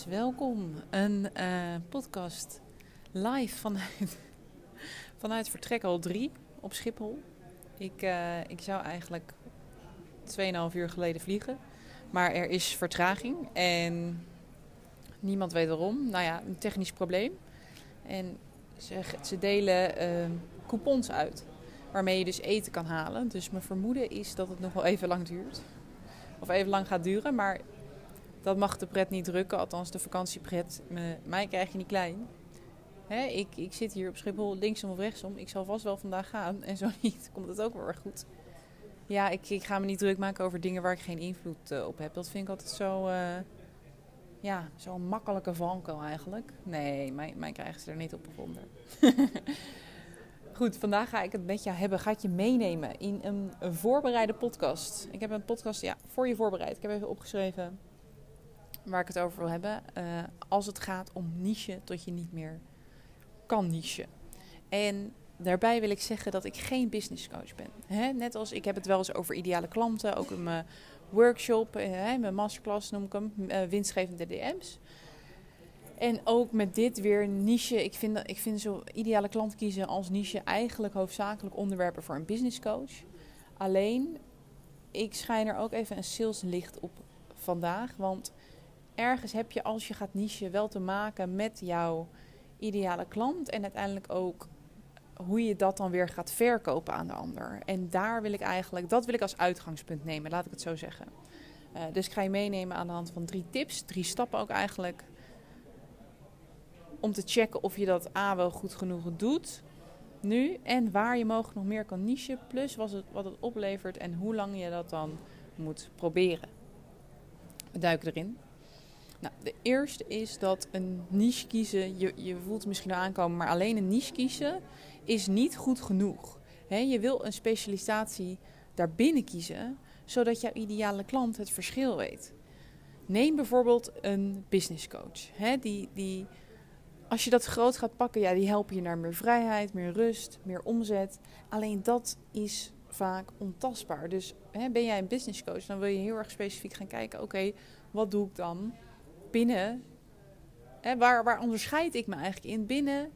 Welkom. Een uh, podcast live vanuit, vanuit vertrek al 3 op Schiphol. Ik, uh, ik zou eigenlijk 2,5 uur geleden vliegen. Maar er is vertraging en niemand weet waarom. Nou ja, een technisch probleem. En ze, ze delen uh, coupons uit waarmee je dus eten kan halen. Dus mijn vermoeden is dat het nog wel even lang duurt. Of even lang gaat duren, maar dat mag de pret niet drukken. Althans, de vakantiepret. mij krijg je niet klein. Hè, ik, ik zit hier op Schiphol linksom of rechtsom. Ik zal vast wel vandaag gaan. En zo niet, komt het ook wel erg goed. Ja, ik, ik ga me niet druk maken over dingen waar ik geen invloed uh, op heb. Dat vind ik altijd zo... Uh, ja, zo'n makkelijke valkuil eigenlijk. Nee, mij krijgen ze er niet op gevonden. Goed, vandaag ga ik het met jou hebben. Ga ik je meenemen in een, een voorbereide podcast. Ik heb een podcast ja, voor je voorbereid. Ik heb even opgeschreven waar ik het over wil hebben. Uh, als het gaat om niche tot je niet meer kan niche. En daarbij wil ik zeggen dat ik geen business coach ben. Net als ik heb het wel eens over ideale klanten, ook in mijn workshop, he, mijn masterclass noem ik hem, uh, winstgevende DM's. En ook met dit weer niche. Ik vind, ik vind zo ideale klant kiezen als niche eigenlijk hoofdzakelijk onderwerpen voor een business coach. Alleen, ik schijn er ook even een saleslicht op vandaag. Want ergens heb je als je gaat niche wel te maken met jouw ideale klant. En uiteindelijk ook hoe je dat dan weer gaat verkopen aan de ander. En daar wil ik eigenlijk, dat wil ik als uitgangspunt nemen, laat ik het zo zeggen. Uh, dus ik ga je meenemen aan de hand van drie tips, drie stappen ook eigenlijk. Om te checken of je dat A wel goed genoeg doet nu. En waar je mogelijk nog meer kan nichen. Plus wat het, wat het oplevert en hoe lang je dat dan moet proberen. We duiken erin. Nou, de eerste is dat een niche kiezen, je, je voelt het misschien aankomen, maar alleen een niche kiezen is niet goed genoeg. Je wil een specialisatie daarbinnen kiezen, zodat jouw ideale klant het verschil weet. Neem bijvoorbeeld een business coach. Die, die, als je dat groot gaat pakken, ja, die helpen je naar meer vrijheid, meer rust, meer omzet. Alleen dat is vaak ontastbaar. Dus ben jij een business coach, dan wil je heel erg specifiek gaan kijken: oké, wat doe ik dan binnen, hè, waar, waar onderscheid ik me eigenlijk in binnen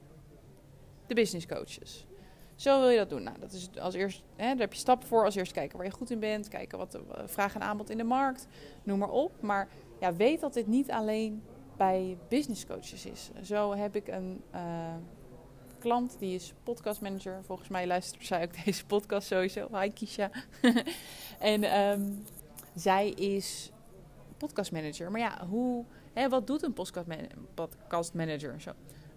de business coaches? Zo wil je dat doen. Nou, dat is als eerst, hè, daar heb je stappen voor. Als eerst kijken waar je goed in bent, kijken wat de uh, vraag en aanbod in de markt, noem maar op. Maar ja, weet dat dit niet alleen bij business coaches is. Zo heb ik een uh, klant die is podcastmanager. Volgens mij luistert zij ook deze podcast sowieso. Hi Kisha. en um, zij is podcastmanager. Maar ja, hoe Hè, wat doet een podcastmanager? Zo.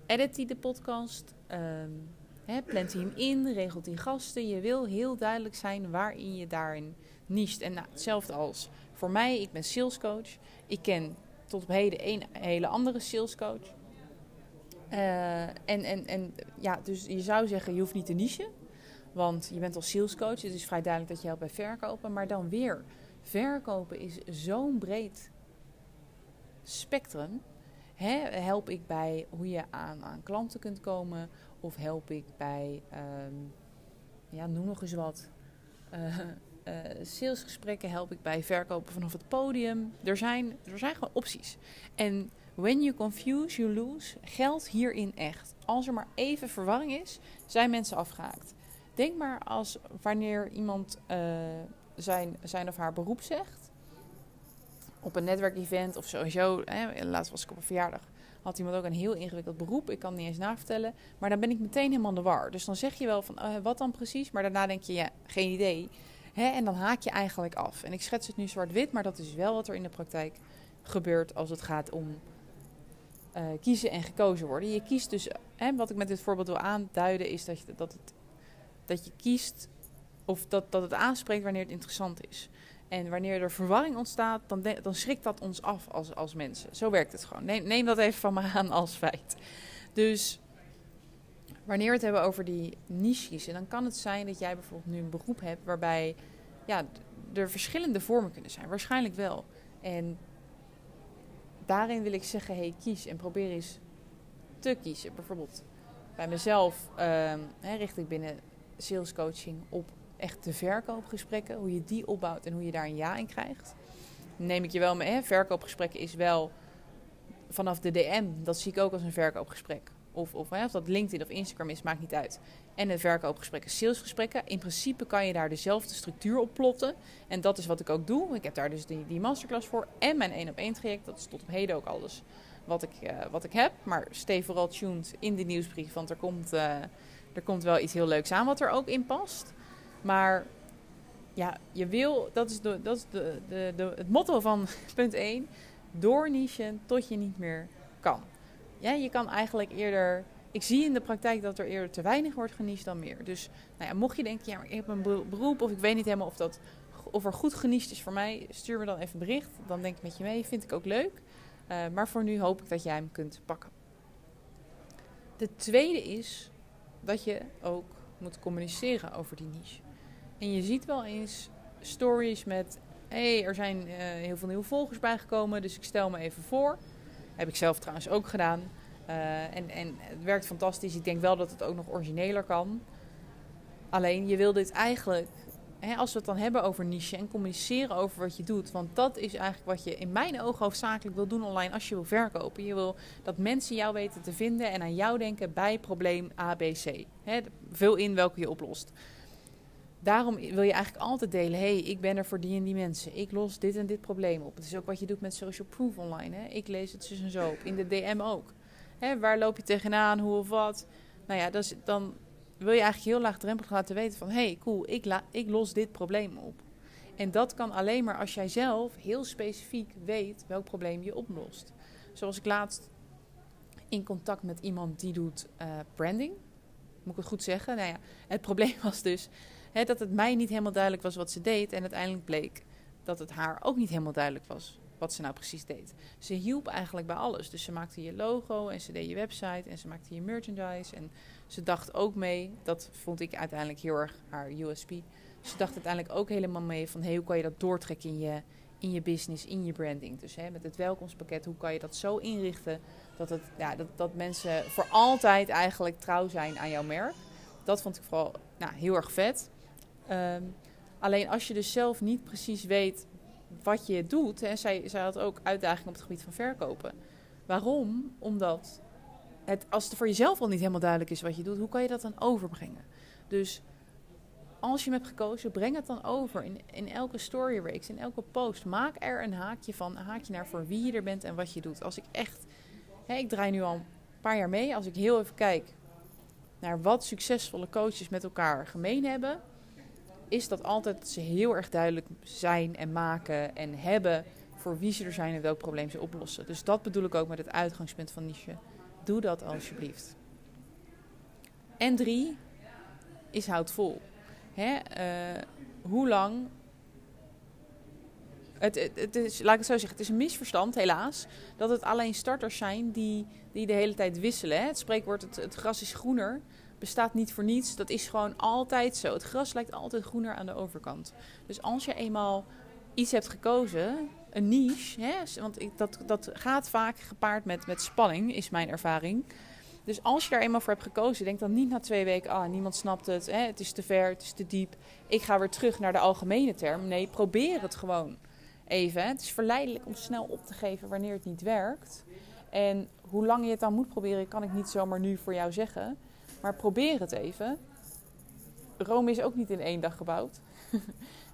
Edit hij de podcast? Um, hè, plant hij hem in? Regelt hij gasten? Je wil heel duidelijk zijn waarin je daarin niest. En nou, hetzelfde als voor mij. Ik ben salescoach. Ik ken tot op heden een hele andere salescoach. Uh, en, en, en ja, dus je zou zeggen, je hoeft niet te nichen. Want je bent al salescoach. Het is vrij duidelijk dat je helpt bij verkopen. Maar dan weer, verkopen is zo'n breed spectrum. help ik bij hoe je aan, aan klanten kunt komen? Of help ik bij, um, ja, noem nog eens wat. Uh, uh, salesgesprekken help ik bij verkopen vanaf het podium. Er zijn, er zijn gewoon opties. En when you confuse, you lose geldt hierin echt. Als er maar even verwarring is, zijn mensen afgehaakt. Denk maar als wanneer iemand uh, zijn, zijn of haar beroep zegt op een netwerkevent of sowieso, hè, laatst was ik op een verjaardag, had iemand ook een heel ingewikkeld beroep. Ik kan het niet eens navertellen. Maar dan ben ik meteen helemaal de war. Dus dan zeg je wel van, uh, wat dan precies? Maar daarna denk je, ja, geen idee. Hè? En dan haak je eigenlijk af. En ik schets het nu zwart-wit, maar dat is wel wat er in de praktijk gebeurt als het gaat om uh, kiezen en gekozen worden. Je kiest dus, hè, wat ik met dit voorbeeld wil aanduiden, is dat, je, dat, het, dat je kiest of dat, dat het aanspreekt wanneer het interessant is. En wanneer er verwarring ontstaat, dan, dan schrikt dat ons af als, als mensen. Zo werkt het gewoon. Neem, neem dat even van me aan als feit. Dus wanneer we het hebben over die niches, dan kan het zijn dat jij bijvoorbeeld nu een beroep hebt waarbij ja, er verschillende vormen kunnen zijn. Waarschijnlijk wel. En daarin wil ik zeggen, hey, kies en probeer eens te kiezen. Bijvoorbeeld bij mezelf um, richt ik binnen sales coaching op echt de verkoopgesprekken, hoe je die opbouwt en hoe je daar een ja in krijgt. neem ik je wel mee, hè? verkoopgesprekken is wel vanaf de DM, dat zie ik ook als een verkoopgesprek. Of, of, hè, of dat LinkedIn of Instagram is, maakt niet uit. En de verkoopgesprekken, salesgesprekken. In principe kan je daar dezelfde structuur op plotten. En dat is wat ik ook doe. Ik heb daar dus die, die masterclass voor. En mijn 1 op 1 traject. Dat is tot op heden ook alles wat ik, uh, wat ik heb. Maar stay vooral tuned in de nieuwsbrief. Want er komt, uh, er komt wel iets heel leuks aan wat er ook in past. Maar ja, je wil, dat is, de, dat is de, de, de, het motto van punt 1. Doornichen tot je niet meer kan. Ja, je kan eigenlijk eerder. Ik zie in de praktijk dat er eerder te weinig wordt geniest dan meer. Dus nou ja, mocht je denken, ja, ik heb een beroep of ik weet niet helemaal of, dat, of er goed geniest is voor mij, stuur me dan even bericht. Dan denk ik met je mee, vind ik ook leuk. Uh, maar voor nu hoop ik dat jij hem kunt pakken. De tweede is dat je ook moet communiceren over die niche. En je ziet wel eens stories met: hé, hey, er zijn uh, heel veel nieuwe volgers bijgekomen, dus ik stel me even voor. Heb ik zelf trouwens ook gedaan. Uh, en, en het werkt fantastisch. Ik denk wel dat het ook nog origineler kan. Alleen je wil dit eigenlijk, hè, als we het dan hebben over niche en communiceren over wat je doet. Want dat is eigenlijk wat je in mijn ogen hoofdzakelijk wil doen online als je wil verkopen. Je wil dat mensen jou weten te vinden en aan jou denken bij probleem ABC. Hè, vul in welke je oplost. Daarom wil je eigenlijk altijd delen: hey, ik ben er voor die en die mensen. Ik los dit en dit probleem op. Het is ook wat je doet met social proof online. Hè? Ik lees het dus en zo op. In de DM ook. Hè, waar loop je tegenaan, hoe of wat? Nou ja, dan wil je eigenlijk heel laagdrempelig laten weten van... hey, cool, ik, ik los dit probleem op. En dat kan alleen maar als jij zelf heel specifiek weet welk probleem je oplost. Zoals ik laatst in contact met iemand die doet uh, branding. Moet ik het goed zeggen? Nou ja, het probleem was dus dat het mij niet helemaal duidelijk was wat ze deed. En uiteindelijk bleek dat het haar ook niet helemaal duidelijk was wat ze nou precies deed. Ze hielp eigenlijk bij alles. Dus ze maakte je logo en ze deed je website en ze maakte je merchandise. En ze dacht ook mee, dat vond ik uiteindelijk heel erg haar USP. Ze dacht uiteindelijk ook helemaal mee van hey, hoe kan je dat doortrekken in je, in je business, in je branding. Dus met het welkomstpakket, hoe kan je dat zo inrichten dat, het, ja, dat, dat mensen voor altijd eigenlijk trouw zijn aan jouw merk. Dat vond ik vooral nou, heel erg vet. Um, alleen als je dus zelf niet precies weet wat je doet. En zij, zij had ook uitdagingen op het gebied van verkopen. Waarom? Omdat het, als het voor jezelf al niet helemaal duidelijk is wat je doet, hoe kan je dat dan overbrengen? Dus als je hem hebt gekozen, breng het dan over in, in elke story in elke post. Maak er een haakje van, een haakje naar voor wie je er bent en wat je doet. Als ik echt, hè, ik draai nu al een paar jaar mee, als ik heel even kijk naar wat succesvolle coaches met elkaar gemeen hebben, is dat altijd ze heel erg duidelijk zijn en maken en hebben voor wie ze er zijn en welk probleem ze oplossen. Dus dat bedoel ik ook met het uitgangspunt van niche. Doe dat alsjeblieft. En drie is houd vol. Hè? Uh, hoe lang. Het, het, is, laat ik het zo zeggen, het is een misverstand, helaas, dat het alleen starters zijn die, die de hele tijd wisselen. Het spreekwoord: het gras is groener bestaat niet voor niets. Dat is gewoon altijd zo. Het gras lijkt altijd groener aan de overkant. Dus als je eenmaal iets hebt gekozen, een niche, hè, want ik, dat, dat gaat vaak gepaard met, met spanning, is mijn ervaring. Dus als je daar eenmaal voor hebt gekozen, denk dan niet na twee weken, ah, niemand snapt het, hè, het is te ver, het is te diep. Ik ga weer terug naar de algemene term. Nee, probeer het gewoon even. Het is verleidelijk om snel op te geven wanneer het niet werkt. En hoe lang je het dan moet proberen, kan ik niet zomaar nu voor jou zeggen. Maar probeer het even. Rome is ook niet in één dag gebouwd.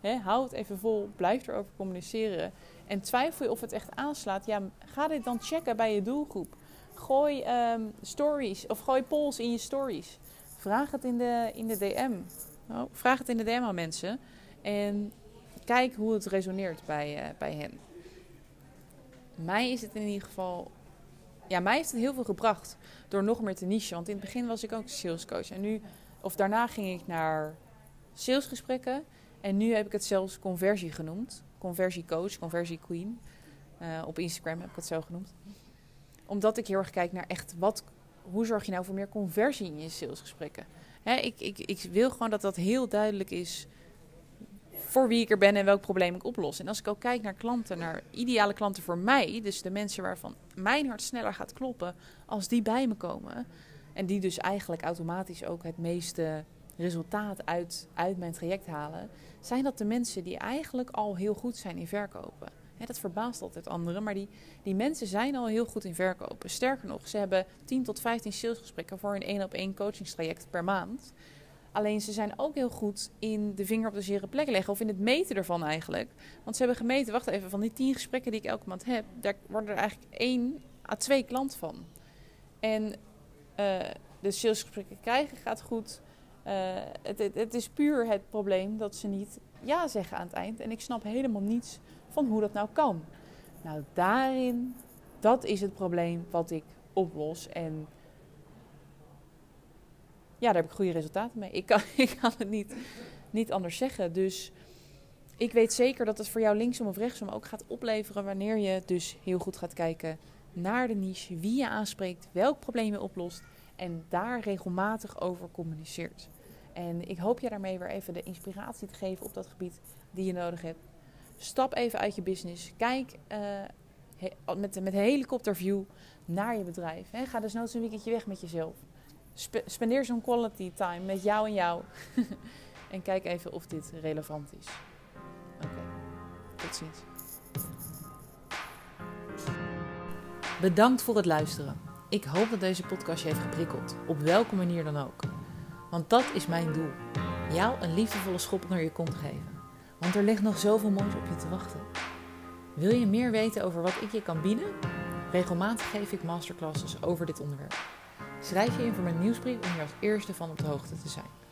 He, hou het even vol, blijf erover communiceren. En twijfel je of het echt aanslaat. Ja, ga dit dan checken bij je doelgroep. Gooi um, stories of gooi polls in je stories. Vraag het in de, in de DM. Nou, vraag het in de DM aan mensen. En kijk hoe het resoneert bij, uh, bij hen. Mij is het in ieder geval ja, mij heeft het heel veel gebracht door nog meer te niche. Want in het begin was ik ook salescoach. En nu, of daarna ging ik naar salesgesprekken. En nu heb ik het zelfs conversie genoemd. Conversiecoach, conversie queen. Uh, op Instagram heb ik het zo genoemd. Omdat ik heel erg kijk naar echt wat, hoe zorg je nou voor meer conversie in je salesgesprekken. Hè, ik, ik, ik wil gewoon dat dat heel duidelijk is voor wie ik er ben en welk probleem ik oplos. En als ik ook kijk naar klanten, naar ideale klanten voor mij, dus de mensen waarvan mijn hart sneller gaat kloppen als die bij me komen. En die dus eigenlijk automatisch ook het meeste resultaat uit, uit mijn traject halen, zijn dat de mensen die eigenlijk al heel goed zijn in verkopen. dat verbaast altijd anderen, maar die, die mensen zijn al heel goed in verkopen. Sterker nog, ze hebben 10 tot 15 salesgesprekken voor op één coachingstraject per maand. Alleen ze zijn ook heel goed in de vinger op de zere plek leggen. Of in het meten ervan eigenlijk. Want ze hebben gemeten, wacht even, van die 10 gesprekken die ik elke maand heb, daar worden er eigenlijk één à twee klant van. En uh, de salesgesprekken krijgen gaat goed. Het, het, het, is puur het probleem dat ze niet ja zeggen aan het eind. En ik snap helemaal niets van hoe dat nou kan. Nou, daarin, dat is het probleem wat ik oplos. En ja, daar heb ik goede resultaten mee. Ik kan, ik kan het niet, niet anders zeggen. Dus ik weet zeker dat het voor jou linksom of rechtsom ook gaat opleveren wanneer je dus heel goed gaat kijken naar de niche, wie je aanspreekt, welk probleem je oplost en daar regelmatig over communiceert. En ik hoop je daarmee weer even de inspiratie te geven op dat gebied die je nodig hebt. Stap even uit je business. Kijk uh, met, met helikopterview naar je bedrijf. Hè. Ga dus nooit een weekendje weg met jezelf spendeer zo'n quality time met jou en jou. en kijk even of dit relevant is. Oké, tot ziens. Bedankt voor het luisteren. Ik hoop dat deze podcast je heeft geprikkeld, op welke manier dan ook. Want dat is mijn doel: jou een liefdevolle schop naar je kont geven. Want er ligt nog zoveel moois op je te wachten. Wil je meer weten over wat ik je kan bieden? Regelmatig geef ik masterclasses over dit onderwerp. Schrijf je in voor mijn nieuwsbrief om hier als eerste van op de hoogte te zijn.